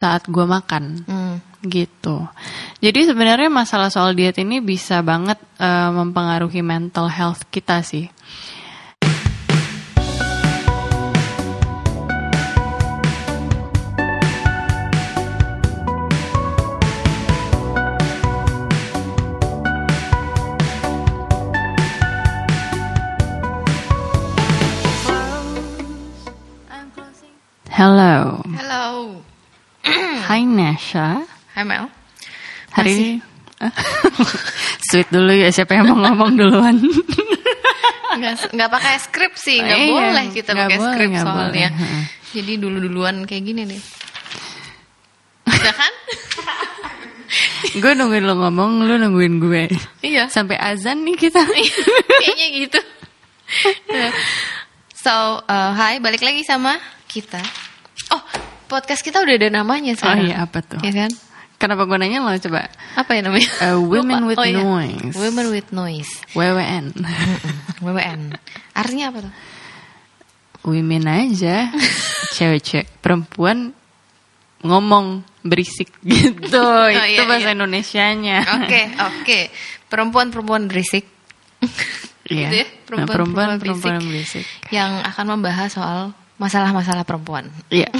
saat gue makan Hmm. gitu. Jadi sebenarnya masalah soal diet ini bisa banget eh, mempengaruhi mental health kita sih. Hello, Halo. Hai Nasha. Hai Mel. Hari ini Sweet dulu ya siapa yang mau ngomong duluan Nggak, nggak pakai skrip sih, nggak Iya, boleh kita pakai boleh, skrip soalnya. boleh. Jadi dulu-duluan kayak gini deh. Bisa kan? Gue nungguin lo ngomong, lu nungguin gue iya. Sampai azan nih kita Kayaknya gitu. so, uh, hai, balik lagi sama kita. Oh, podcast kita udah ada namanya Oh sekarang. iya apa tuh Iya kan? Kenapa gue nanya lo coba Apa ya namanya? Uh, Women Lupa. with Oh, iya. Noise. Women with Noise. WWN WWN. Artinya apa tuh? Women aja Cewek-cewek Perempuan ngomong berisik gitu Itu iya, bahasa iya. Indonesianya Oke, oke. Perempuan-perempuan berisik. Iya Gitu ya, Perempuan-perempuan perempuan-perempuan berisik yang akan membahas soal masalah-masalah perempuan. Iya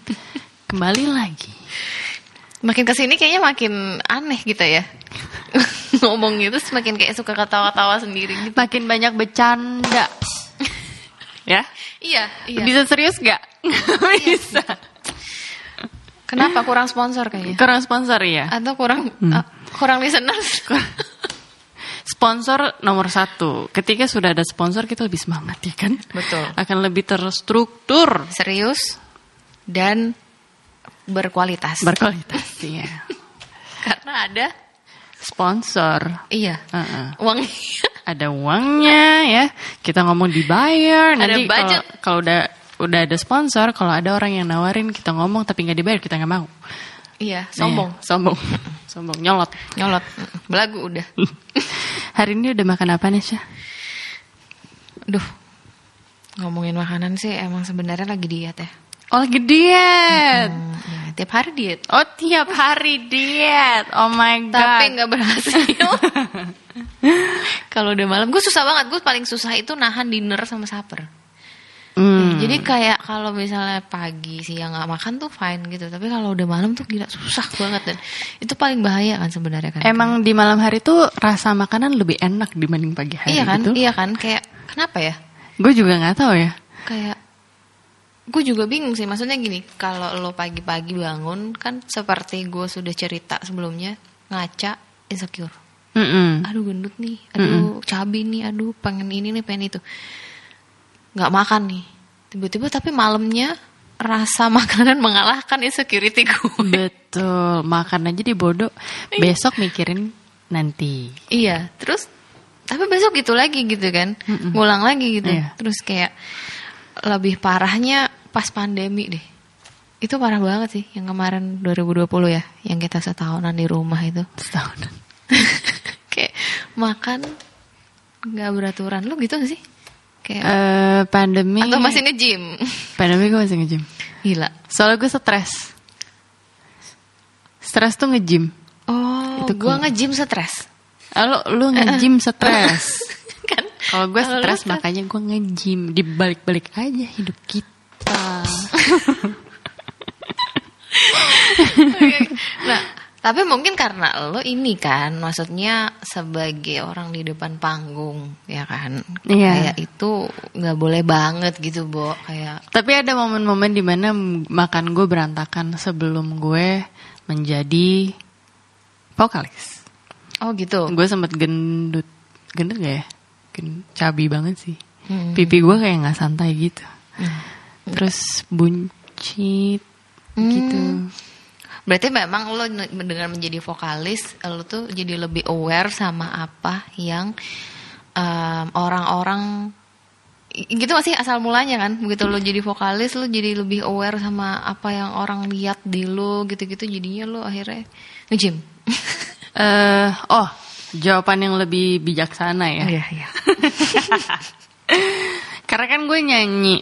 Kembali lagi Makin ke sini kayaknya makin aneh gitu ya. Ngomong gitu semakin kayak suka ketawa-tawa sendiri gitu. Makin banyak bercanda Ya Iya, iya. Bisa serius gak? Bisa Kenapa kurang sponsor kayaknya? Kurang sponsor ya Atau kurang ah, kurang listeners? Sponsor nomor satu Ketika sudah ada sponsor kita lebih semangat ya kan Betul. Akan lebih terstruktur Serius dan berkualitas. Berkualitas ya Karena ada Sponsor iya, Heeh. uang Ada uangnya ya Kita ngomong dibayar Ada Nanti kalau budget. kalau udah udah ada sponsor Kalau ada orang yang nawarin kita ngomong tapi nggak dibayar kita nggak mau Iya, sombong. Iya, Sombong Sombong Nyolot Nyolot. Belagu udah. Hari ini udah makan apa nih Syah? Duh. Ngomongin makanan sih emang sebenarnya lagi diet ya. Oh lagi diet Hmm, ya, tiap hari diet. Oh tiap hari diet. Oh my god. Tapi nggak berhasil. Kalau udah malam, gue susah banget. Gue paling susah itu nahan dinner sama supper. Jadi kayak kalau misalnya pagi siang nggak makan tuh fine gitu. Tapi kalau udah malam tuh gila susah banget dan itu paling bahaya kan sebenarnya kan. Emang di malam hari tuh rasa makanan lebih enak dibanding pagi hari iya kan? gitu. Iya kan? Kayak kenapa ya? Gue juga nggak tahu ya. Kayak gue juga bingung sih. Maksudnya gini, kalau lo pagi-pagi bangun kan seperti gue sudah cerita sebelumnya ngaca insecure. Mm-mm. aduh gendut nih, aduh cabi nih, aduh pengen ini nih, pengen itu. Nggak makan nih. Tiba-tiba tapi malamnya rasa makanan mengalahkan insecurity gue. Betul. Makan aja di bodoh. Besok mikirin nanti. iya, terus tapi besok gitu lagi gitu kan. Ngulang lagi gitu. Iya. Terus kayak lebih parahnya pas pandemi deh. Itu parah banget sih yang kemarin 2020 ya, yang kita setahunan di rumah itu. Setahun. kayak makan nggak beraturan. Lu gitu gak sih? Kayak Eh pandemi. atau masih nge-gym? Pandemi gue masih nge-gym. Gila. Soalnya gue stres. Stres tuh nge-gym. Oh, Itu gua cool. nge-gym stres. Ah, Lu, nge-gym stres. kan? Kalau gue stres makanya gue nge-gym. Dibalik-balik aja hidup kita. Nah, tapi mungkin karena lo ini kan, maksudnya sebagai orang di depan panggung, ya kan? Iya. Kayak itu nggak boleh banget gitu, Bo. Kayak Tapi ada momen-momen di mana makan gue berantakan sebelum gue menjadi vokalis. oh gitu. Gue sempet gendut, gendut gak ya? Gen- cabi banget sih. Hmm. Pipi gue kayak nggak santai gitu. Terus buncit gitu. Berarti memang lo dengan menjadi vokalis, lo tuh jadi lebih aware sama apa yang em, orang-orang gitu masih asal mulanya kan begitu lo jadi vokalis lo jadi lebih aware sama apa yang orang lihat di lo gitu-gitu jadinya lo akhirnya nge-gym Eh, oh, jawaban yang lebih bijaksana ya. iya iya Karena kan gue nyanyi.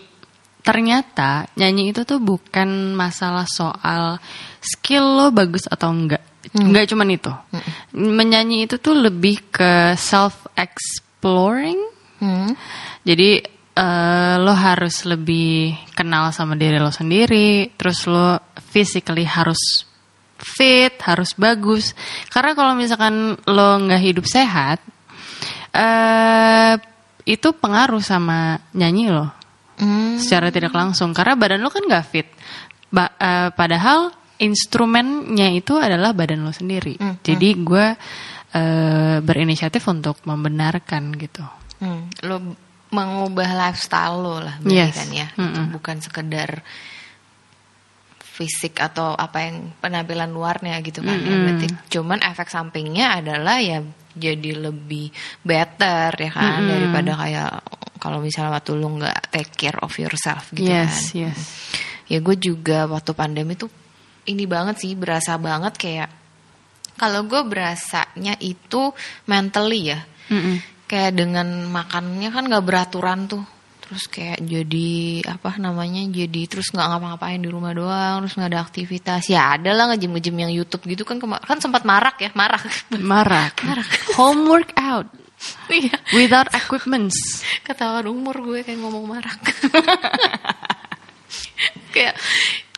Ternyata nyanyi itu tuh bukan masalah soal skill lo bagus atau enggak. Enggak cuman itu. Menyanyi itu tuh lebih ke self exploring. Hmm. Jadi eh, lo harus lebih kenal sama diri lo sendiri, terus lo physically harus fit, harus bagus. Karena kalau misalkan lo nggak hidup sehat, eh itu pengaruh sama nyanyi lo Hmm. secara tidak langsung. Karena badan lo kan nggak fit. Ba- eh, padahal instrumennya itu adalah badan lo sendiri. Hmm, Jadi gue eh, berinisiatif untuk membenarkan gitu. Hmm, lo mengubah lifestyle lo lah Yes. kan ya Mm-mm. bukan sekedar fisik atau apa yang penampilan luarnya gitu kan ya Mm-mm. berarti cuman efek sampingnya adalah ya jadi lebih better ya kan Mm-mm. daripada kayak kalau misalnya waktu lu nggak take care of yourself gitu yes, kan yes. ya gue juga waktu pandemi tuh ini banget sih berasa banget kayak kalau gue berasanya itu mentally ya Mm-mm. kayak dengan makannya kan nggak beraturan tuh terus kayak jadi apa namanya jadi terus nggak ngapa-ngapain di rumah doang terus nggak ada aktivitas ya ada lah ngejem ngejem yang YouTube gitu kan kan sempat marak ya marak Marak. Home workout iya. Without equipments. ketahuan umur gue kayak ngomong marak kayak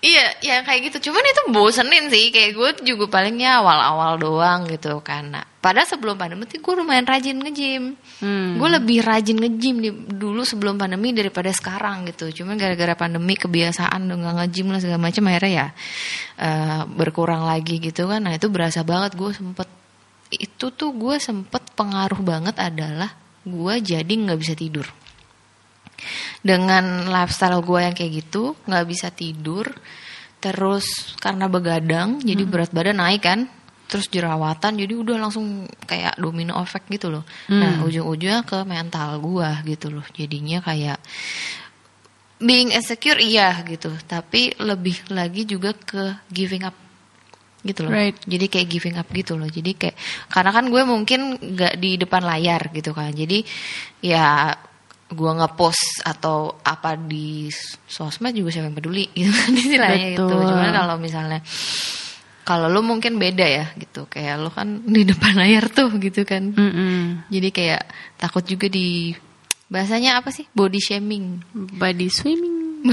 iya ya kayak gitu. Cuman itu bosenin sih. Kayak gue juga palingnya awal-awal doang gitu karena padahal sebelum pandemi tuh gue lumayan rajin nge-gym. Hmm. gue lebih rajin nge-gym di- dulu sebelum pandemi daripada sekarang gitu. Cuman gara-gara pandemi kebiasaan udah nggak nge-gym lah segala macam akhirnya ya eh, berkurang lagi gitu kan. Nah itu berasa banget. Gue sempet itu tuh gue sempet pengaruh banget adalah gue jadi nggak bisa tidur. Dengan lifestyle gue yang kayak gitu nggak bisa tidur terus karena begadang jadi berat badan naik kan terus jerawatan jadi udah langsung kayak domino effect gitu loh. Nah ujung-ujungnya ke mental gue gitu loh. Jadinya kayak being insecure iya gitu. Tapi lebih lagi juga ke giving up gitu loh. Right. jadi kayak giving up gitu loh. Jadi kayak karena kan gue mungkin nggak di depan layar gitu kan. Jadi ya gue ngepost atau apa di sosmed juga siapa yang peduli gitu kan istilahnya gitu. Cuman kalau misalnya kalau lo mungkin beda ya gitu. Kayak lo kan di depan layar tuh gitu kan. Mm-mm. jadi kayak takut juga di bahasanya apa sih? Body shaming. Body swimming.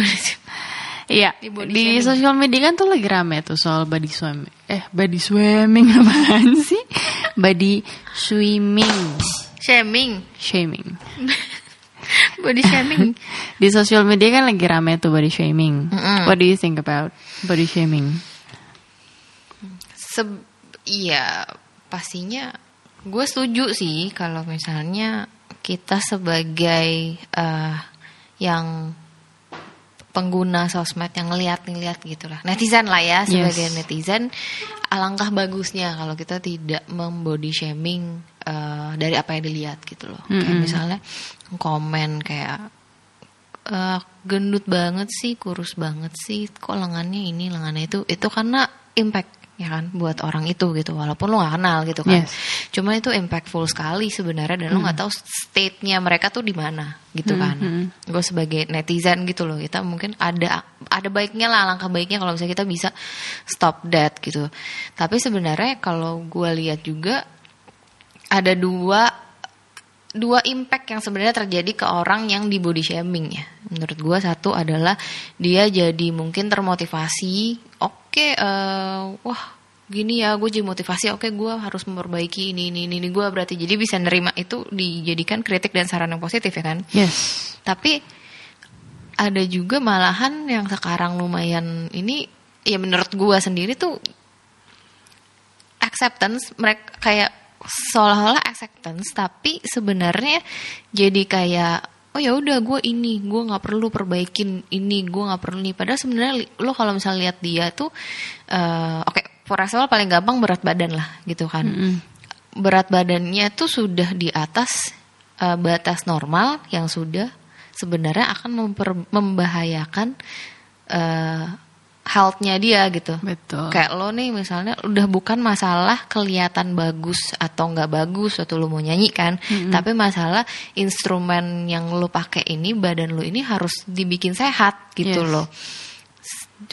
Iya, Di di sosial media kan tuh lagi rame tuh soal body swimming. Eh, body swimming apaan sih? Body swimming, shaming shaming. body shaming Di sosial media kan lagi rame tuh body shaming. Mm-mm. What do you think about body shaming? Se- iya pastinya gue setuju sih kalau misalnya kita sebagai eh, yang pengguna sosmed yang ngeliat-ngeliat gitu lah netizen lah ya sebagai Yes. netizen alangkah bagusnya kalau kita tidak membody shaming eh, dari apa yang dilihat gitu loh kayak Mm-mm. misalnya komen kayak eh, gendut banget sih, kurus banget sih, kok lengannya ini, lengannya itu, itu karena impact ya kan buat orang itu gitu, walaupun lo gak kenal gitu kan. Yes. Cuma itu impactful sekali sebenarnya dan lo nggak tahu state-nya mereka tuh di mana gitu Hmm, kan. hmm. Gue sebagai netizen gitu loh, kita mungkin ada ada baiknya lah, langkah baiknya kalau misalnya kita bisa stop that gitu. Tapi sebenarnya kalau gue lihat juga ada dua dua impact yang sebenarnya terjadi ke orang yang di body shaming ya. Menurut gua satu adalah dia jadi mungkin termotivasi. Oke, eh, wah gini ya, gue jadi motivasi. Oke, gua harus memperbaiki ini ini ini. ini. Gue berarti jadi bisa nerima itu dijadikan kritik dan saran yang positif ya kan. Yes. Tapi ada juga malahan yang sekarang lumayan ini ya menurut gua sendiri tuh acceptance mereka kayak seolah-olah acceptance tapi sebenarnya jadi kayak oh ya udah gue ini gue nggak perlu perbaikin ini gue nggak perlu nih padahal sebenarnya lo kalau misalnya lihat dia tuh eh, oke for example paling gampang berat badan lah gitu kan Mm-mm. berat badannya tuh sudah di atas eh, batas normal yang sudah sebenarnya akan memper- membahayakan eh, health-nya dia gitu. Betul. Kayak lo nih misalnya udah bukan masalah kelihatan bagus atau nggak bagus atau lo mau nyanyi kan, tapi masalah instrumen yang lo pakai ini badan lo ini harus dibikin sehat gitu Yes. loh.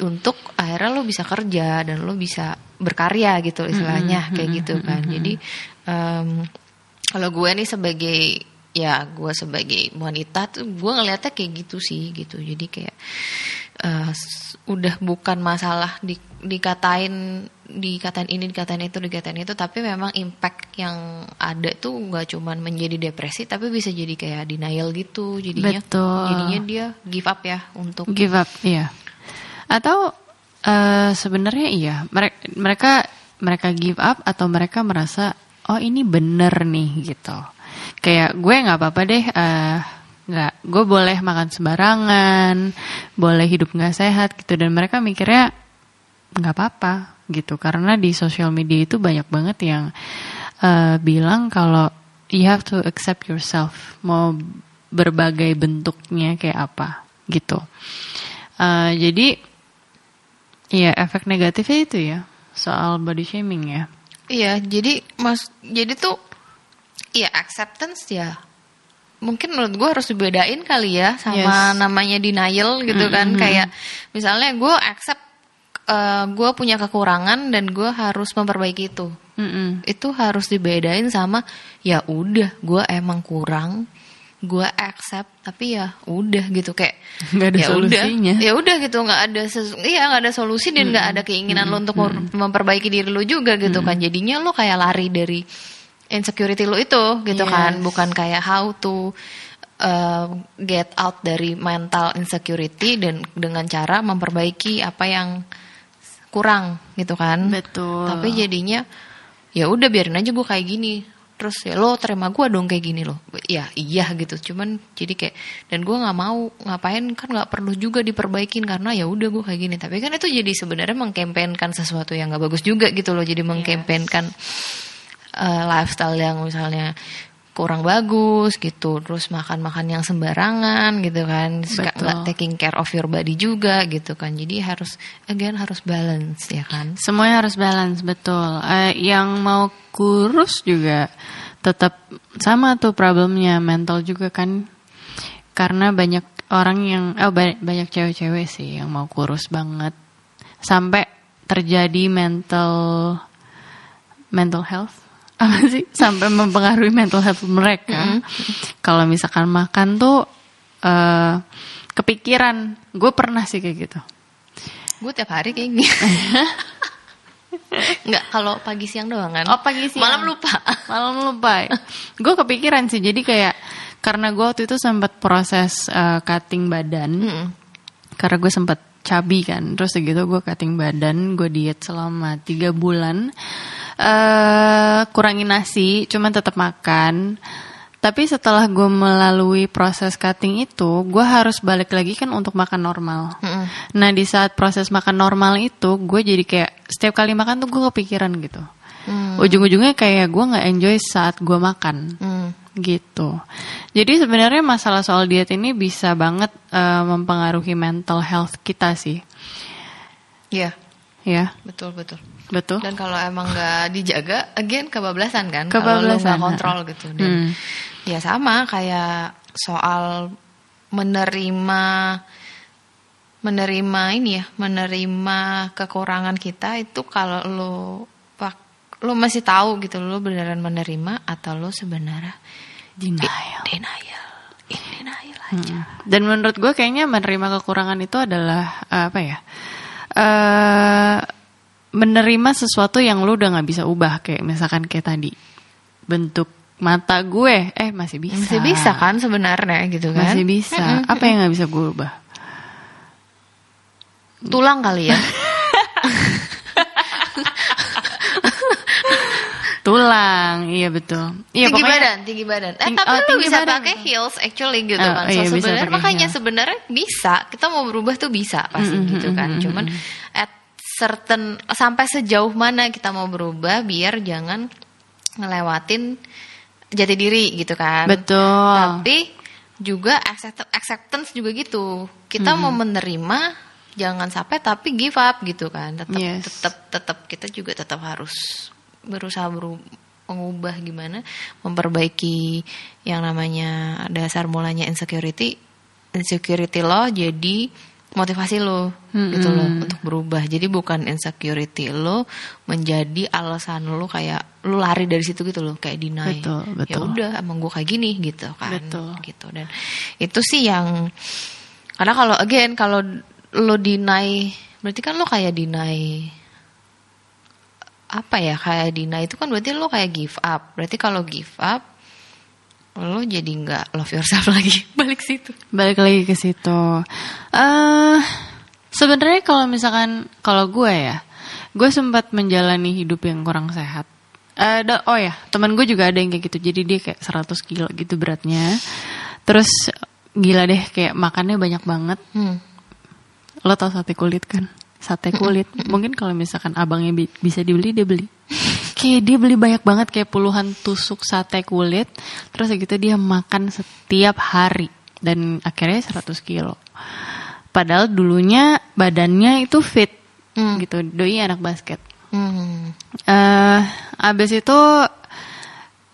Untuk akhirnya lo bisa kerja dan lo bisa berkarya gitu istilahnya kayak gitu kan. Jadi em, kalau gue nih sebagai ya gue sebagai wanita tuh gue ngeliatnya kayak gitu sih gitu. Jadi kayak s- udah bukan masalah di, dikatain dikatain ini dikatain itu dikatain itu tapi memang impact yang ada tuh nggak cuman menjadi depresi tapi bisa jadi kayak denial gitu. Jadinya Betul. jadinya dia give up ya untuk give up iya. Atau eh, sebenarnya iya mereka mereka mereka give up atau mereka merasa oh ini bener nih gitu. Kayak gue nggak apa-apa deh eh, nggak gue boleh makan sembarangan boleh hidup nggak sehat gitu. Dan mereka mikirnya nggak apa-apa gitu. Karena di sosial media itu banyak banget yang eh, bilang kalau you have to accept yourself. Mau berbagai bentuknya kayak apa gitu. Eh, jadi ya efek negatifnya itu ya soal body shaming ya. Iya, jadi mas, jadi tuh, ya acceptance ya. Mungkin menurut gue harus dibedain kali ya sama Yes. namanya denial gitu kan. Kayak misalnya gue accept eh, gue punya kekurangan dan gue harus memperbaiki itu. Mm-mm. Itu harus dibedain sama ya udah gue emang kurang, gue accept tapi ya udah gitu kayak Nggak ada ya solusinya. udah ya udah gitu nggak ada iya nggak ada solusi dan nggak ada keinginan lo untuk mem- memperbaiki diri lo juga gitu kan jadinya lo kayak lari dari insecurity lo itu gitu Yes. kan. Bukan kayak how to uh, get out dari mental insecurity dan dengan cara memperbaiki apa yang kurang gitu kan. Betul. Tapi jadinya ya udah biarin aja gue kayak gini. Terus ya lo terima gue dong kayak gini loh ya iya gitu. Cuman jadi kayak dan gue nggak mau ngapain kan nggak perlu juga diperbaikin karena ya udah gue kayak gini. Tapi kan itu jadi sebenarnya mengkampanyekan sesuatu yang nggak bagus juga gitu loh jadi mengkampanyekan eh, lifestyle yang misalnya kurang bagus gitu terus makan-makan yang sembarangan gitu kan nggak taking care of your body juga gitu kan. Jadi harus again harus balance ya kan? Semuanya harus balance betul. Eh, yang mau kurus juga tetap sama tuh problemnya mental juga kan. Karena banyak orang yang oh ba- banyak cewek-cewek sih yang mau kurus banget. Sampai terjadi mental mental health apa sih? Sampai mempengaruhi mental health mereka. Kalau misalkan makan tuh eh kepikiran. Gue pernah sih kayak gitu. Gue tiap hari kayak gini. Enggak, kalau pagi siang doang kan. Oh, pagi siang. Malam lupa. malam lupa. Gue kepikiran sih. Jadi kayak karena gue waktu itu sempat proses uh, cutting badan. Mm-mm. karena gue sempat cabi kan. Terus gitu gue cutting badan. Gue diet selama tiga bulan eh kurangin nasi cuman tetap makan tapi setelah gue melalui proses cutting itu gue harus balik lagi kan untuk makan normal Mm-mm. nah di saat proses makan normal itu gue jadi kayak setiap kali makan tuh gue kepikiran gitu Hmm. ujung-ujungnya kayak gue nggak enjoy saat gue makan Hmm. gitu. Jadi sebenarnya masalah soal diet ini bisa banget eh, mempengaruhi mental health kita sih, Iya, ya betul betul. Betul. Dan kalau emang nggak dijaga, again kebablasan kan. Kalau Kebablasan, nggak kontrol gitu. Dan Hmm. ya sama kayak soal menerima menerima ini ya, menerima kekurangan kita itu kalau lo lo masih tahu gitu lo beneran menerima atau lo sebenarnya Denial. denial. In denial aja. Dan menurut gue kayaknya menerima kekurangan itu adalah eh, apa ya? eh menerima sesuatu yang lu udah nggak bisa ubah kayak misalkan kayak tadi bentuk mata gue, eh masih bisa. Masih bisa kan sebenarnya gitu kan? Masih bisa. Apa yang nggak bisa gue ubah? Tulang kali ya. Tulang, iya betul. Iya tinggi pokoknya badan, tinggi badan. Eh Ting- tapi oh, lu bisa badan. pakai heels actually gitu Oh, kan. So iya, bisa sebenarnya makanya sebenarnya bisa. Kita mau berubah tuh bisa pasti gitu kan. Cuman at certain sampai sejauh mana kita mau berubah biar jangan ngelewatin jati diri gitu kan. Betul. Tapi juga accept- acceptance juga gitu. Kita mau menerima jangan sampai tapi give up gitu kan tetap Yes. tetap tetap kita juga tetap harus berusaha beru- mengubah gimana memperbaiki yang namanya dasar mulanya insecurity insecurity lo jadi motivasi lo gitu loh untuk berubah. Jadi bukan insecurity lo menjadi alasan lo kayak lo lari dari situ gitu loh kayak deny. Betul, ya betul. udah emang gue kayak gini gitu kan Betul. gitu. Dan itu sih yang karena kalau again kalau lo deny berarti kan lo kayak deny apa ya kayak deny itu kan berarti lo kayak give up. Berarti kalau give up lo jadi nggak love yourself lagi balik situ balik lagi ke situ. eh sebenarnya kalau misalkan kalau gue ya, gue sempat menjalani hidup yang kurang sehat. Eh, da- oh ya, teman gue juga ada yang kayak gitu. Jadi dia kayak 100 kilo gitu beratnya. Terus gila deh kayak makannya banyak banget. hmm. Lo tau sate kulit kan? Sate kulit. Mungkin kalau misalkan abangnya bi- bisa dibeli dia beli. Kayak dia beli banyak banget kayak puluhan tusuk sate kulit. Terus gitu dia makan setiap hari dan akhirnya 100 kilo. Padahal dulunya badannya itu fit Hmm. gitu. Doi anak basket. Hmm. eh abis itu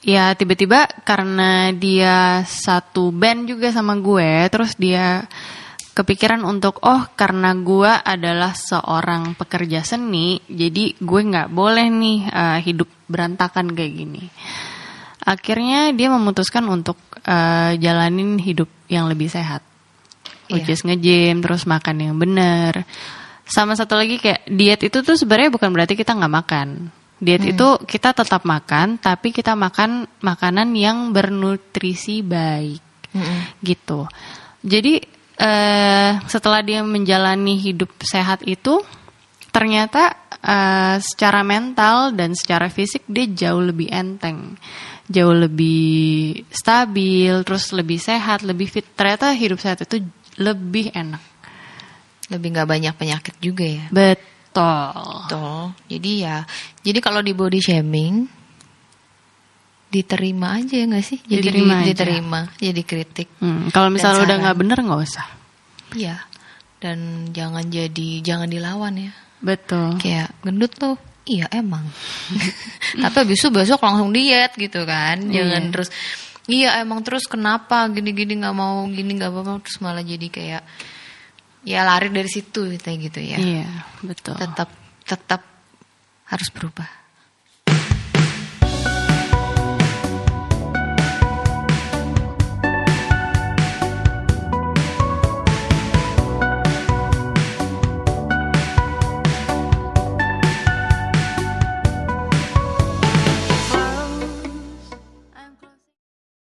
ya tiba-tiba karena dia satu band juga sama gue, terus dia kepikiran untuk oh karena gue adalah seorang pekerja seni, jadi gue nggak boleh nih eh, hidup berantakan kayak gini. Akhirnya dia memutuskan untuk eh, jalanin hidup yang lebih sehat, which Iya. is nge-gym, terus makan yang benar. Sama satu lagi kayak diet itu tuh sebenarnya bukan berarti kita nggak makan. Diet itu kita tetap makan, tapi kita makan makanan yang bernutrisi baik, Mm-mm. gitu. Jadi eh, setelah dia menjalani hidup sehat itu, ternyata eh, secara mental dan secara fisik dia jauh lebih enteng, jauh lebih stabil, terus lebih sehat, lebih fit. Ternyata hidup sehat itu lebih enak. lebih nggak banyak penyakit juga ya Betul. Betul. Jadi ya, jadi kalau di body shaming diterima aja ya nggak sih? Jadi Diterima di- aja. diterima, jadi kritik. Hmm, kalau misalnya udah nggak bener nggak usah. Iya. Dan jangan jadi jangan dilawan ya. Betul. Kayak gendut tuh. Iya emang. Tapi habis itu besok langsung diet gitu kan. Jangan Iya. terus Iya emang terus kenapa gini-gini nggak mau gini nggak apa-apa terus malah jadi kayak ya lari dari situ kayak gitu ya. Iya, betul. Tetap tetap harus berubah.